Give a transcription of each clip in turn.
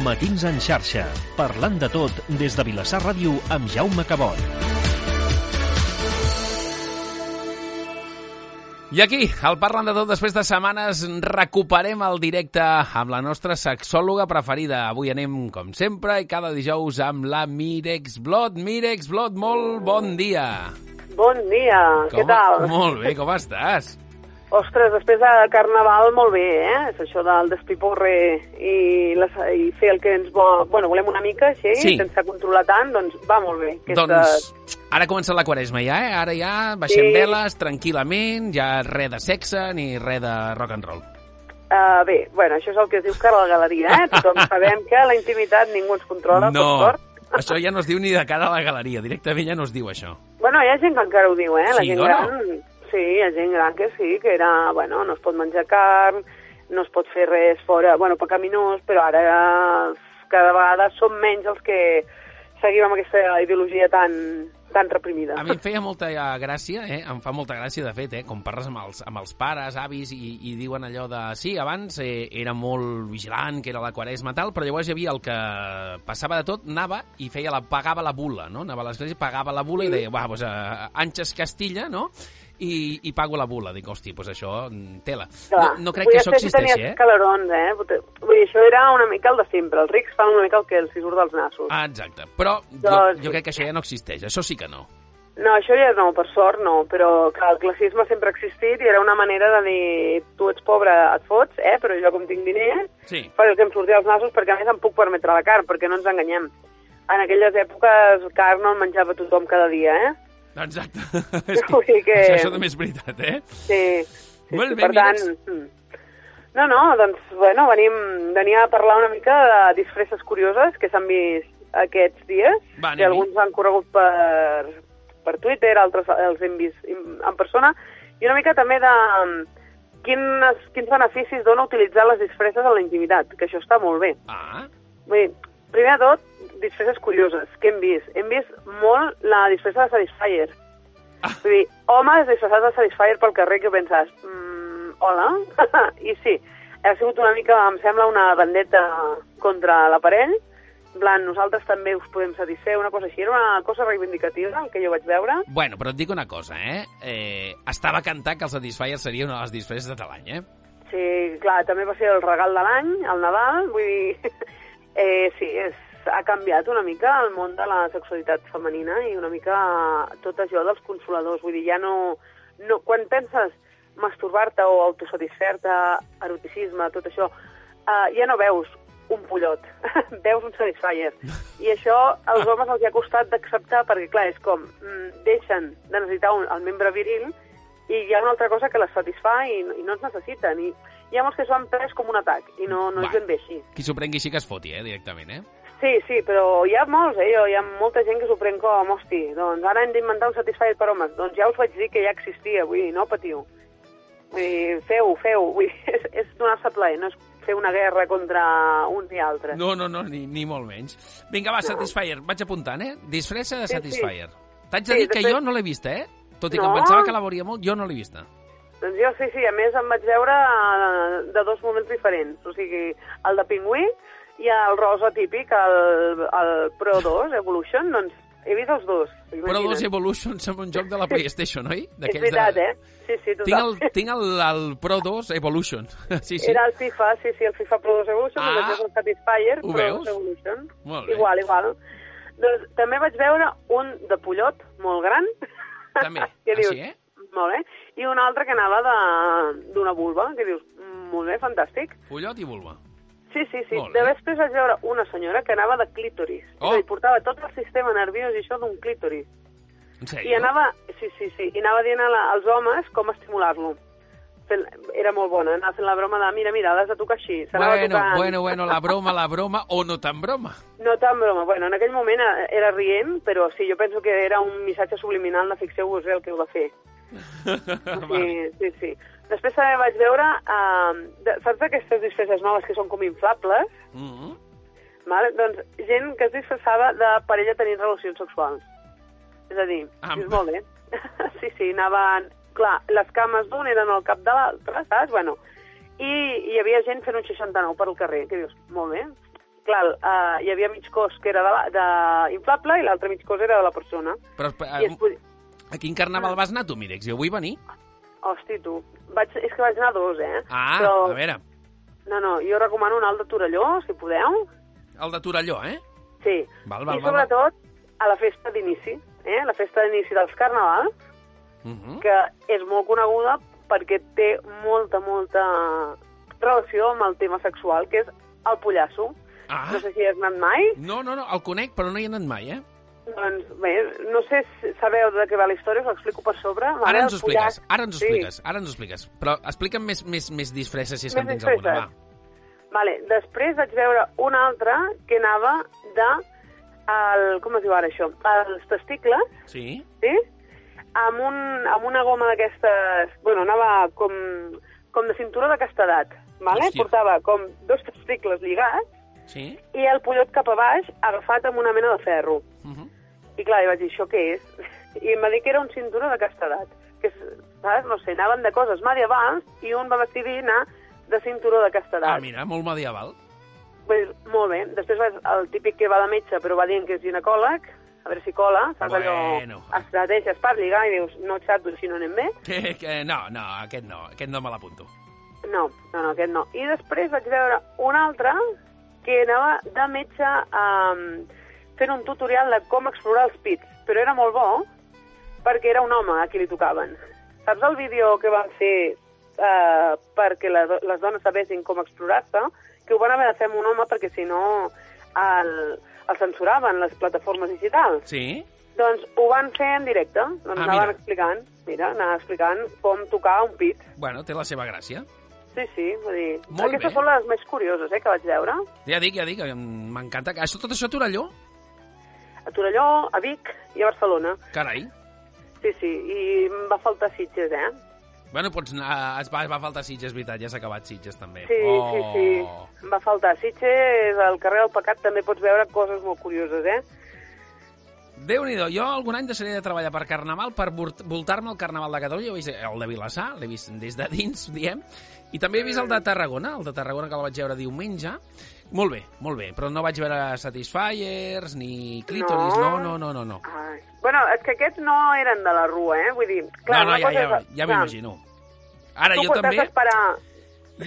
Matins en xarxa, parlant de tot des de Vilassar Ràdio amb Jaume Cabot. I aquí, al Parlant de tot, després de setmanes, recuperem el directe amb la nostra sexòloga preferida. Avui anem, com sempre, i cada dijous amb la Mirex Blot. Mirex Blot, molt bon dia. Bon dia, Com? què tal? Molt bé, com estàs? Ostres, després de Carnaval, molt bé, eh? És això del despiporre i, les, i fer el que ens vol... Bueno, volem una mica així, Sí. sense controlar tant, doncs va molt bé. Doncs ara ha començat la quaresma ja, eh? Ara ja baixem Sí. veles tranquil·lament, ja res de sexe ni res de rock and roll. Uh, bé, bueno, això és el que es diu cara a la galeria, eh? Tothom sabem que la intimitat ningú ens controla, per No, sort. això ja no es diu ni de cara a la galeria, directament ja no es diu això. Bueno, hi ha gent que encara ho diu, eh? La Sí gent no? gran... Sí, hi ha gent gran que sí, que era, bueno, no es pot menjar carn, no es pot fer res fora, bueno, pecaminós, però ara cada vegada som menys els que seguim amb aquesta ideologia tan, tan reprimida. A mi em feia molta gràcia, eh? em fa molta gràcia, de fet, eh? com parles amb els, amb els pares, avis, i, i diuen allò de... Sí, abans eh, era molt vigilant, que era la quaresma tal, però llavors hi havia el que passava de tot, anava i feia la, pagava la bula, no? Anava a l'església, pagava la bula i deia, va, doncs, eh, Anxes Castilla, no? I, i pago la bula. Dic, hosti, doncs això, mm, tela. No, no crec que això si existeixi, tenies eh? calarons, eh? Vull dir, això era una mica el de sempre. Els rics fan una mica el que els hi surt dels nassos. Ah, exacte. Però jo, Doncs jo crec que això ja no existeix. Això sí que no. No, això ja no, per sort no, però que el classisme sempre ha existit i era una manera de dir tu ets pobre, et fots, eh? però jo com tinc diners, Sí. faré el que em surti als nassos perquè a més em puc permetre la carn, perquè no ens enganyem. En aquelles èpoques carn no en menjava tothom cada dia, eh? Exacte. És Vull dir que- Això, això també és veritat, eh? Sí. sí, Molt sí bé, per tant... mires. mm. No, no, doncs, bueno, venim, venia a parlar una mica de disfresses curioses que s'han vist aquests dies, Va, que alguns han corregut per, per Twitter, altres els hem vist en persona, i una mica també de mm, quins, quins beneficis dona utilitzar les disfresses en la intimitat, que això està molt bé. Ah, Vull dir, primer de tot, disfresses curioses. Què hem vist? Hem vist molt la disfressa de Satisfyer. Ah. Vull dir, homes disfressats de Satisfyer pel carrer que penses, mm, hola? I sí, ha sigut una mica, em sembla, una vendetta contra l'aparell. En plan, nosaltres també us podem satisfer, una cosa així. Era una cosa reivindicativa, el que jo vaig veure. Bueno, però et dic una cosa, eh? eh estava cantat que el Satisfyer seria una de les disfresses de tal any, eh? Sí, clar, també va ser el regal de l'any, el Nadal, vull dir... Eh, sí, és, ha canviat una mica el món de la sexualitat femenina i una mica tot això dels consoladors. Vull dir, ja no... no quan penses masturbar-te o autosatisfer-te, eroticisme, tot això, eh, ja no veus un pollot, veus un satisfyer. I això als homes els hi ha costat d'acceptar perquè, clar, és com, mm, deixen de necessitar un, el membre viril i hi ha una altra cosa que les satisfà i, i no ens necessiten. I hi ha molts que s'ho han pres com un atac i no, no Va. és ben bé així. Qui s'ho prengui així que es foti, eh, directament, eh? Sí, sí, però hi ha molts, eh? Hi ha molta gent que s'ho pren com, hosti, doncs ara hem d'inventar un Satisfyer per homes. Doncs ja us vaig dir que ja existia, vull dir, no patiu. Vull dir, feu, feu, vull dir, és, és donar-se plaer, no és fer una guerra contra uns i altres. No, no, no, ni, ni molt menys. Vinga, va, Satisfyer, vaig apuntant, eh? Disfressa de Sí, sí. Satisfyer. T'haig de Sí, dir que després- jo no l'he vista, eh? Tot i que No? em pensava que la veuria molt, jo no l'he vista. Doncs jo sí, sí, a més em vaig veure eh, de dos moments diferents. O sigui, el de pingüí i el rosa típic, el, el Pro 2 Evolution, doncs he vist els dos. Imagina't. dos Evolution sembla un joc de la PlayStation, oi? És veritat, de... eh? Sí, sí, Tinc el, total. tinc el, el Pro 2 Evolution. Sí, sí. Era el FIFA, sí, sí, el FIFA Pro 2 Evolution, Ah. ah, doncs és el Satisfyer Pro veus? 2 Evolution. Molt bé. Igual, igual. Doncs també vaig veure un de pollot molt gran. També, que dius, així, eh? Molt bé. I un altre que anava de- d'una vulva, que dius, "Mm, molt bé, fantàstic. Pollot i vulva. Sí, sí, sí. De després vaig veure una senyora que anava de clítoris. Oh. És a dir, portava tot el sistema nerviós i això d'un clítoris. I anava, sí, sí, sí, i anava dient la, als homes com estimular-lo. Era molt bona, anava fent la broma de mira, mira, l'has de tocar així. Bueno, tocant. bueno, bueno, la broma, la broma, o no tan broma. No tan broma. Bueno, en aquell moment era rient, però sí, jo penso que era un missatge subliminal de fixeu-vos bé el que heu de fer. Sí, sí, sí. Després també vaig veure, uh, de, saps aquestes disfresses noves que són com inflables? Mm -hmm. Vale? Doncs gent que es disfressava de parella tenint relacions sexuals. És a dir, Ah, dius, molt bé. sí, sí, anaven... Clar, les cames d'un eren al cap de l'altre, saps? Bueno, i hi havia gent fent un 69 per al carrer, que dius, molt bé. clar, uh, hi havia mig cos que era de, la- de inflable i l'altre mig cos era de la persona. Però I es eh, podia... a quin carnaval vas anar tu, Mirex? Jo vull venir. Hosti, tu. Vaig... És que vaig anar a dos, eh? Ah, Però... a veure, No, no, jo recomano un alt de Torelló, si podeu. el de Torelló, eh? Sí. Val, val, I val, sobretot a la festa d'inici, eh? la festa d'inici dels carnavals, Uh -huh. que és molt coneguda perquè té molta, molta relació amb el tema sexual, que és el pollasso. Ah, No sé si has anat mai. no, no, no, el conec, però no hi he anat mai, eh? Doncs bé, no sé si sabeu de què va la història, us ho explico per sobre. Ara Vale, ens ho expliques, ara ens ho Sí. expliques, ara ens ho expliques. Però explica'm més, més, més disfresses, si és que en Més tens alguna, va. Vale, després vaig veure una altra que anava de... El, com es diu ara això? Els testicles, Sí? sí? Amb, un, amb una goma d'aquestes... Bueno, anava com, com de cinturó de castedat, vale? Hòstia. Portava com dos testicles lligats Sí? i el pollot cap a baix agafat amb una mena de ferro. Uh -huh. I clar, jo vaig dir, això què és? I em va dir que era un cinturó de castedat. Que, saps? No sé, anaven de coses medievals i un va decidir anar de cinturó de castedat. Ah, mira, molt medieval. Pues, molt bé. Després va el típic que va de metge, però va dient que és ginecòleg, a veure si cola, saps Bueno. allò? Estratègies per lligar i dius, no xato si no anem bé. Que, que, no, no, aquest no, aquest no me l'apunto. No, no, no, aquest no. I després vaig veure un altre que anava de metge um, fent un tutorial de com explorar els pits, però era molt bo perquè era un home a qui li tocaven. Saps el vídeo que van fer uh, perquè la, les dones sabessin com explorar-se? Que ho van haver de fer amb un home perquè si no el, el censuraven les plataformes digitals. Sí? Doncs ho van fer en directe, doncs Ah, anaven mira. explicant, mira, anaven explicant com tocar un pit. Bueno, té la seva gràcia. Sí, sí, vull dir... Molt aquestes bé. són les més curioses, eh, que vaig veure. Ja dic, ja dic, m'encanta. Això, tot això a Torelló? A Torelló, a Vic i a Barcelona. Carai. Sí, sí, i em va faltar Sitges, eh? Bueno, pots anar... Es va, es va faltar Sitges, veritat, ja s'ha acabat Sitges, també. Sí, oh. sí, sí. Em va faltar Sitges, al carrer del Pecat també pots veure coses molt curioses, eh? Déu-n'hi-do, jo algun any deixaré de treballar per Carnaval per voltar-me al Carnaval de Catalunya. He vist el de Vilassar, l'he vist des de dins, diem, i també he vist el de Tarragona, el de Tarragona que el vaig veure diumenge. Molt bé, molt bé, però no vaig veure Satisfiers ni Clitoris, no, no, no, no. no. Ai. Bueno, és que aquests no eren de la rua, eh? Vull dir, clar, no, no, ja, cosa ja, ja m'imagino. Ara, Tu jo també... esperar...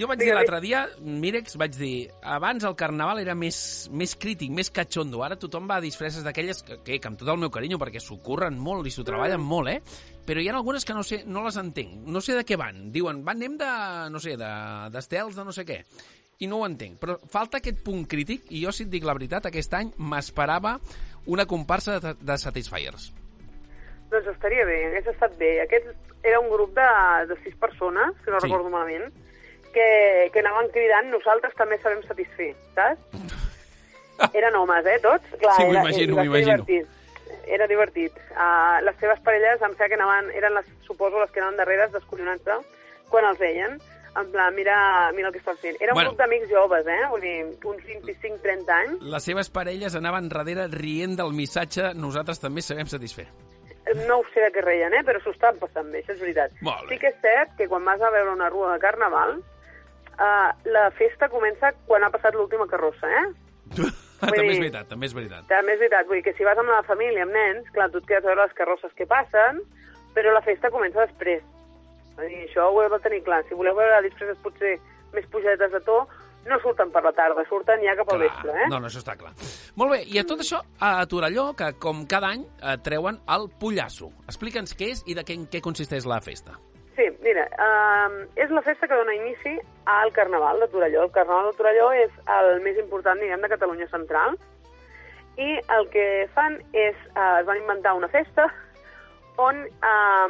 Jo vaig dir Digue-li. l'altre dia, Mirex, vaig dir, abans el carnaval era més, més crític, més catxondo. Ara tothom va a disfresses d'aquelles que, que, que amb tot el meu carinyo, perquè s'ho curren molt i s'ho treballen Mm. molt, eh? Però hi ha algunes que no sé, no les entenc. No sé de què van. Diuen, van, anem de, no sé, de- d'estels, de, de no sé què. I no ho entenc. Però falta aquest punt crític, i jo, si et dic la veritat, aquest any m'esperava una comparsa de, de Satisfiers. Doncs estaria bé, hagués estat bé. Aquest era un grup de, de sis persones, si no Sí. recordo malament, que, que anaven cridant nosaltres també sabem satisfer, saps? Eren homes, eh, tots? Clar, Sí, m'ho imagino, m'ho imagino. Divertit. Era divertit. Uh, les seves parelles, em sembla que anaven, eren les, suposo, les que anaven darreres descollonant-se quan els veien. En plan, mira, mira el que estan fent. Era un Bueno. grup d'amics joves, eh? Vull dir, uns 25-30 anys. Les seves parelles anaven darrere rient del missatge «Nosaltres també sabem satisfer». No ho sé de què reien, eh? però s'ho estan passant bé, això és veritat. Sí que és cert que quan vas a veure una rua de carnaval, uh, la festa comença quan ha passat l'última carrossa, eh? també dir- és veritat, també és veritat. També és veritat, vull dir que si vas amb la família, amb nens, clar, tu et quedes a veure les carrosses que passen, però la festa comença després. Vull dir, això ho heu de tenir clar. Si voleu veure disfresses potser més pujadetes de to, no surten per la tarda, surten ja cap al vespre, eh? No, no, això està clar. Molt bé, i a tot això, a Torelló, que com cada any eh, treuen el Pollasso. Explica'ns què és i de què, en què consisteix la festa. Mira, uh, és la festa que dona inici al Carnaval de Torelló. El Carnaval de Torelló és el més important, diguem, de Catalunya Central. I el que fan és, uh, es van inventar una festa on uh,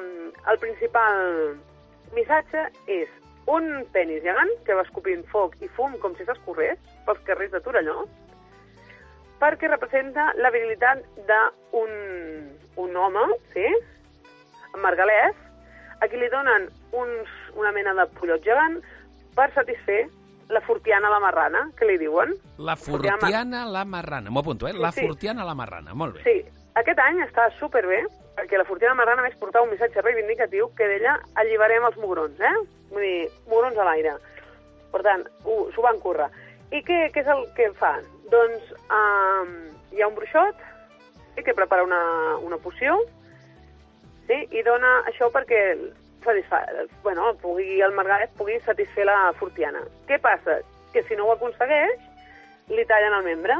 el principal missatge és un penis gegant que va escopint foc i fum com si s'escorrés pels carrers de Torelló perquè representa la virilitat d'un un home, sí, margalès, a qui li donen uns, una mena de pollot gegant per satisfer la fortiana la marrana, que li diuen. La Fortiana- Fortiana la Marrana. M'ho apunto, eh? La Sí. Fortiana la Marrana. Molt bé. Sí, aquest any està superbé, perquè la fortiana marrana més portava un missatge reivindicatiu que d'ella alliberem els mugrons, eh? Vull dir, mugrons a l'aire. Per tant, ho- s'ho van currar. I què, què és el que fan? Doncs um, hi ha un bruixot que prepara una, una poció sí, i dona això perquè satisfa, bueno, pugui, el Margaret pugui satisfer la Fortiana. Què passa? Que si no ho aconsegueix, li tallen el membre.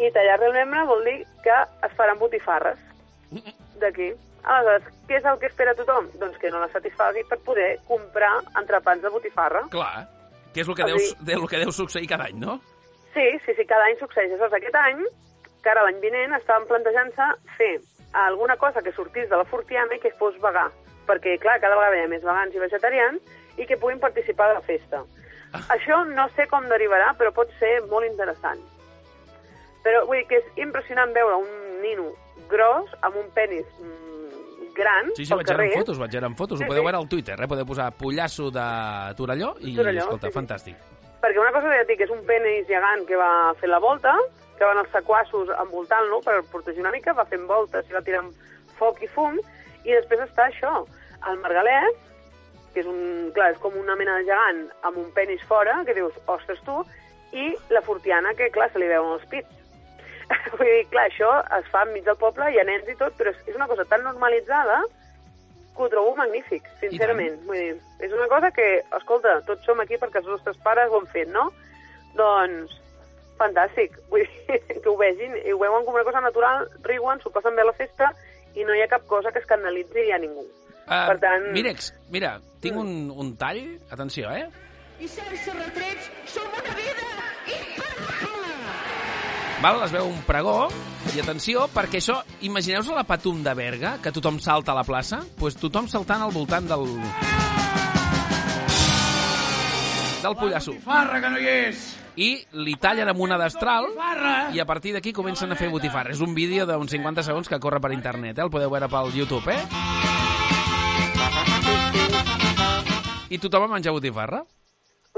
I tallar-li el membre vol dir que es faran botifarres d'aquí. Aleshores, què és el que espera tothom? Doncs que no la satisfagui per poder comprar entrepans de botifarra. Clar, que és el que, O deu, sigui- el que deu succeir cada any, no? Sí, sí, sí, cada any succeeix. Aleshores, aquest any, que ara l'any vinent, estàvem plantejant-se fer alguna cosa que sortís de la Fortiana i que fos vegà. Perquè, clar, cada vegada hi ha més vegans i vegetarians i que puguin participar de la festa. Això no sé com derivarà, però pot ser molt interessant. Però vull dir que és impressionant veure un nino gros amb un penis mm, gran Sí, sí, pel carrer. fotos, vaig veure fotos. Sí, Ho podeu sí. veure al Twitter, eh? Podeu posar pollasso de Torelló i, Torelló, escolta, sí, sí. fantàstic. Perquè una cosa que ja dic, és un penis gegant que va fer la volta, que van els sequassos envoltant-lo per protegir una mica, va fent voltes i va tirant foc i fum, i després està això, el margalès, que és, un, clar, és com una mena de gegant amb un penis fora, que dius, ostres tu, i la fortiana, que clar, se li veuen els pits. Vull dir, clar, això es fa enmig del poble, hi ha nens i tot, però és una cosa tan normalitzada que ho trobo magnífic, sincerament. Vull dir, és una cosa que, escolta, tots som aquí perquè els nostres pares ho han fet, no? Doncs, fantàstic. Vull dir, que ho vegin i ho veuen com una cosa natural, riuen, s'ho passen bé a la festa i no hi ha cap cosa que escandalitzi a ningú. Uh, per tant... Mirex, mira, tinc un, un tall, atenció, eh? I sense retrets som una vida impecable! Val, es veu un pregó, i atenció, perquè això, imagineu-vos la Patum de Berga, que tothom salta a la plaça? Doncs pues tothom saltant al voltant del... del pollasso. Farra, que no hi és! I li tallen amb una destral i a partir d'aquí comencen a fer botifarra. És un vídeo d'uns 50 segons que corre per internet, eh? El podeu veure pel YouTube, eh? I tothom a menjar botifarra?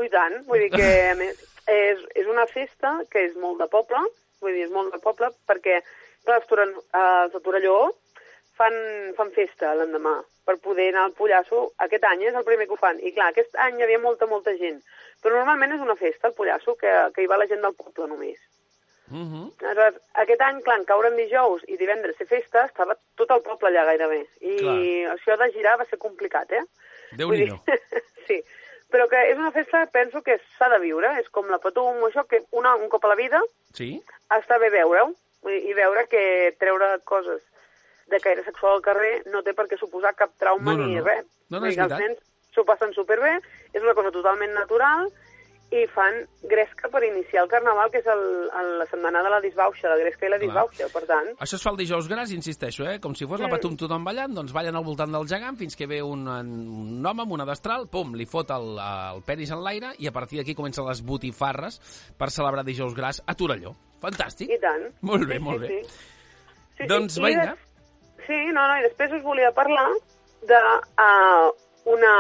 I tant, vull dir que a més, és, és una festa que és molt de poble, vull dir, és molt de poble, perquè clar, els, Toren, els de Torelló fan, fan festa l'endemà per poder anar al Pollasso. Aquest any és el primer que ho fan. I clar, aquest any hi havia molta, molta gent. Però normalment és una festa, el Pollasso, que, que hi va la gent del poble només. Uh -huh. Aleshores, aquest any, clar, en caure en dijous i divendres ser festa, estava tot el poble allà gairebé. I Clar. això de girar va ser complicat, eh? Vull dir, Déu-n'hi-do. sí, però que és una festa que penso que s'ha de viure, és com la Patum o això, que una, un cop a la vida Sí? està bé veure-ho dir, i veure que treure coses de caire sexual al carrer no té per què suposar cap trauma No, no, ni no. res. No, no, és dir que els veritat. nens s'ho passen superbé, és una cosa totalment natural i fan gresca per iniciar el carnaval, que és el, el, la setmana de la disbauxa, la gresca i la disbauxa, per tant... Això es fa el dijous gras, insisteixo, eh? Com si fos la. Patum tothom ballant, doncs ballen al voltant del gegant fins que ve un, un home amb una destral, pum, li fot el, el penis en l'aire i a partir d'aquí comencen les botifarres per celebrar dijous gras a Torelló. Fantàstic. I tant. Molt bé, Sí, molt bé. Sí. Sí, Doncs sí. Vinga. Sí, no, no, i després us volia parlar de uh, una,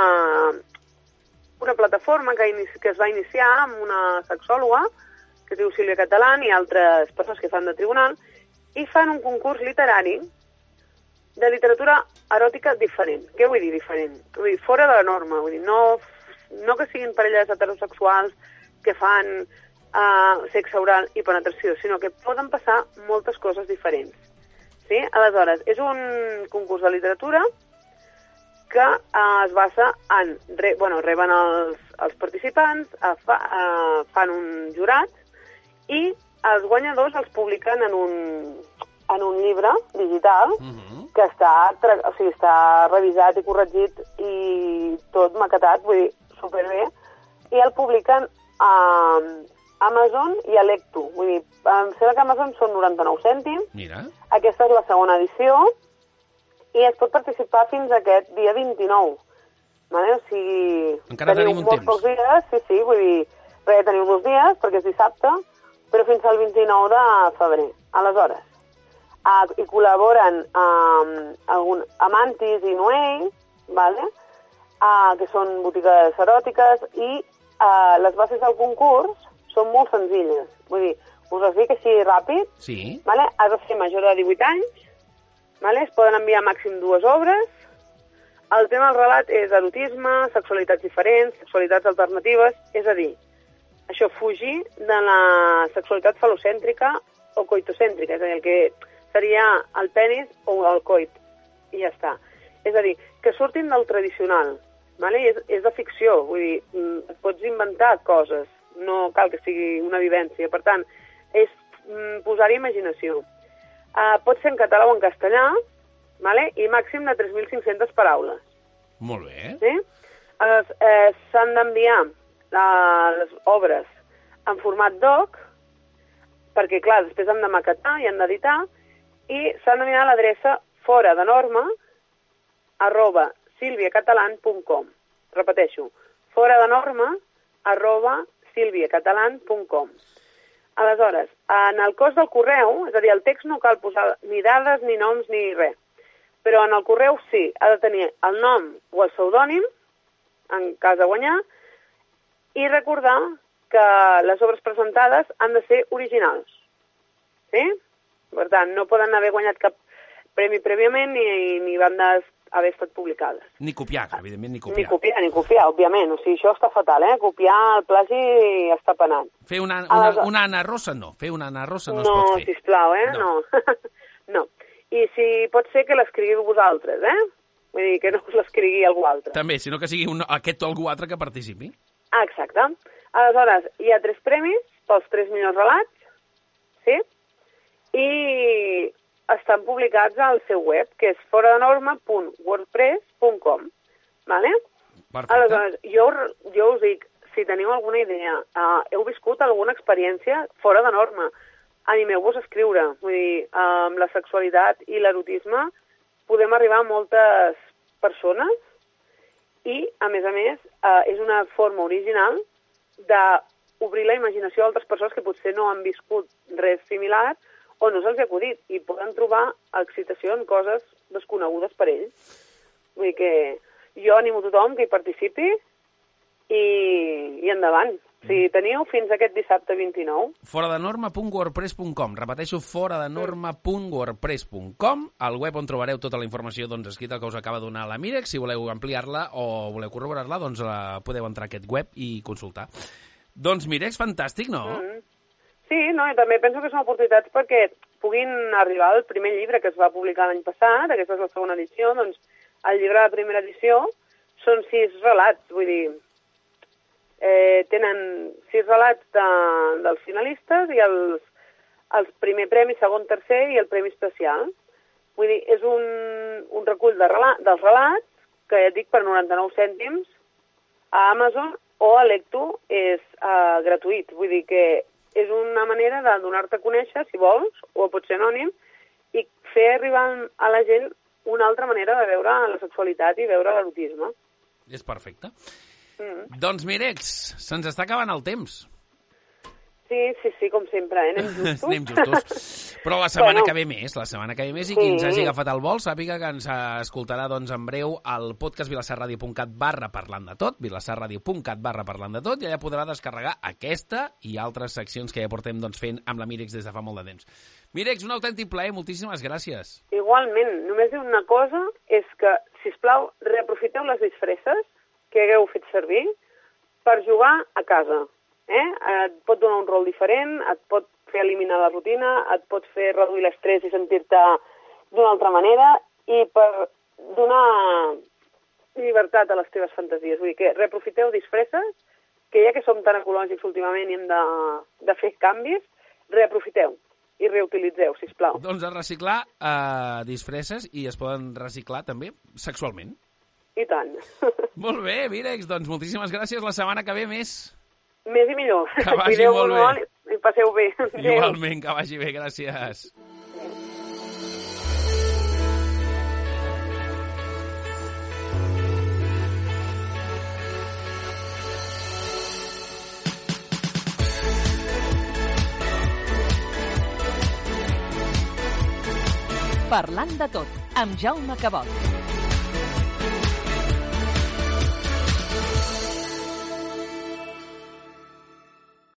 una plataforma que, inici, que es va iniciar amb una sexòloga que es diu Sílvia Catalán i altres persones que fan de tribunal i fan un concurs literari de literatura eròtica diferent. Què vull dir diferent? Vull dir, fora de la norma. Vull dir, no, no que siguin parelles heterosexuals que fan uh, sexe oral i penetració, sinó que poden passar moltes coses diferents. Sí? Aleshores, és un concurs de literatura que eh, es basa en... Re, bueno, reben els, els participants, eh, fa, eh, fan un jurat i els guanyadors els publiquen en un, en un llibre digital Uh -huh. que està, o sigui, està revisat i corregit i tot maquetat, vull dir, superbé, i el publiquen a Amazon i a Lectu. Vull dir, em sembla que Amazon són 99 cèntims, Mira. aquesta és la segona edició i es pot participar fins aquest dia 29. Vale? O sigui, Encara teniu tenim un molts temps. pocs dies, sí, sí, vull dir, res, teniu dos dies, perquè és dissabte, però fins al 29 de febrer. Aleshores, uh, hi col·laboren um, algun, Amantis i Noell, vale? uh, que són botigues eròtiques, i uh, les bases del concurs són molt senzilles. Vull dir, us les dic així ràpid, Sí. Vale? Has de ser major de 18 anys, vale? es poden enviar màxim dues obres, el tema del relat és erotisme, sexualitats diferents, sexualitats alternatives, és a dir, això fugir de la sexualitat falocèntrica o coitocèntrica, és a dir, el que seria el penis o el coit, i ja està. És a dir, que surtin del tradicional, vale? És, és de ficció, vull dir, mm, et pots inventar coses, no cal que sigui una vivència. Per tant, és mm, posar-hi imaginació. Uh, pot ser en català o en castellà, vale? i màxim de 3.500 paraules. Molt bé. Sí? Aleshores, eh, s'han d'enviar eh, les obres en format doc, perquè, clar, després han de maquetar i han d'editar, i s'han d'enviar a l'adreça fora de norma arroba silviacatalan.com. Repeteixo, fora de norma arroba silviacatalan.com. Aleshores, en el cos del correu, és a dir, el text no cal posar ni dades, ni noms, ni res, però en el correu sí, ha de tenir el nom o el pseudònim, en cas de guanyar, i recordar que les obres presentades han de ser originals. Sí? Per tant, no poden haver guanyat cap premi prèviament ni, ni van de- haver estat publicades. Ni copiar, evidentment, ni Ni copiar. copiar, ni copiar, òbviament. O sigui, això està fatal, eh? Copiar el plagi està penant. Fer una, una, Aleshores- una Anna Rosa, no. Fer una Anna Rosa no, no, es pot fer. sisplau, eh? No. No. no. I si pot ser que l'escrigueu vosaltres, eh? Vull dir, que no us l'escrigui algú altre. També, sinó que sigui un, aquest o algú altre que participi. Ah, exacte. Aleshores, hi ha tres premis pels tres millors relats, sí? I estan publicats al seu web, que és foradenorma.wordpress.com, vale? Perfecte. Aleshores, jo, jo us dic, si teniu alguna idea, uh, heu viscut alguna experiència fora de norma, animeu-vos a escriure. Vull dir, uh, amb la sexualitat i l'erotisme podem arribar a moltes persones i, a més a més, uh, és una forma original d'obrir la imaginació a altres persones que potser no han viscut res similar o no se'ls ha acudit i poden trobar excitació en coses desconegudes per ells. Vull dir que jo animo tothom que hi participi i, i endavant. Si teniu fins aquest dissabte 29, Fora de norma.wordpress.com. Repeteixo, fora de norma.wordpress.com, el web on trobareu tota la informació doncs, escrita que us acaba de donar la Mirex. Si voleu ampliar-la o voleu corroborar-la, doncs la podeu entrar a aquest web i consultar. Doncs Mirex, fantàstic, no? Mm. Sí, no, i també penso que són oportunitats perquè puguin arribar al primer llibre que es va publicar l'any passat, aquesta és la segona edició, doncs el llibre de primera edició són sis relats, vull dir, eh, tenen sis relats de, dels finalistes i els, els primer premi, segon, tercer i el premi especial. Vull dir, és un, un recull de rela dels relats, que ja et dic per 99 cèntims, a Amazon o a Lecto és uh, gratuït. Vull dir que és una manera de donar-te a conèixer, si vols, o pot ser anònim, i fer arribar a la gent una altra manera de veure la sexualitat i veure l'erotisme. És perfecte. Mm. Doncs Mirex, se'ns està acabant el temps. Sí, sí, sí, com sempre, eh? anem justos. Anem justos. Però la setmana Bueno. que ve més, la setmana que ve més, i qui Sí. ens hagi agafat el vol sàpiga que ens escoltarà doncs, en breu al podcast vilassarradio.cat barra parlant de tot, vilassarradio.cat barra parlant de tot, i allà podrà descarregar aquesta i altres seccions que ja portem doncs, fent amb la Mirex des de fa molt de temps. Mirex, un autèntic plaer, moltíssimes gràcies. Igualment, només dir una cosa, és que, si us plau, reaprofiteu les disfresses que hagueu fet servir per jugar a casa. Eh? Et pot donar un rol diferent, et pot fer eliminar la rutina, et pot fer reduir l'estrès i sentir-te d'una altra manera, i per donar llibertat a les teves fantasies. Vull dir que reaprofiteu disfresses, que ja que som tan ecològics últimament i hem de, de fer canvis, reaprofiteu i reutilitzeu, si plau. Doncs a reciclar eh, disfresses i es poden reciclar també sexualment. I tant. Molt bé, Mirex, doncs moltíssimes gràcies. La setmana que ve més. Més i millor. Que vagi Cuideu-vos molt bé. molt i passeu bé. Igualment, que vagi bé, gràcies. Parlant de tot, amb Jaume Cabot.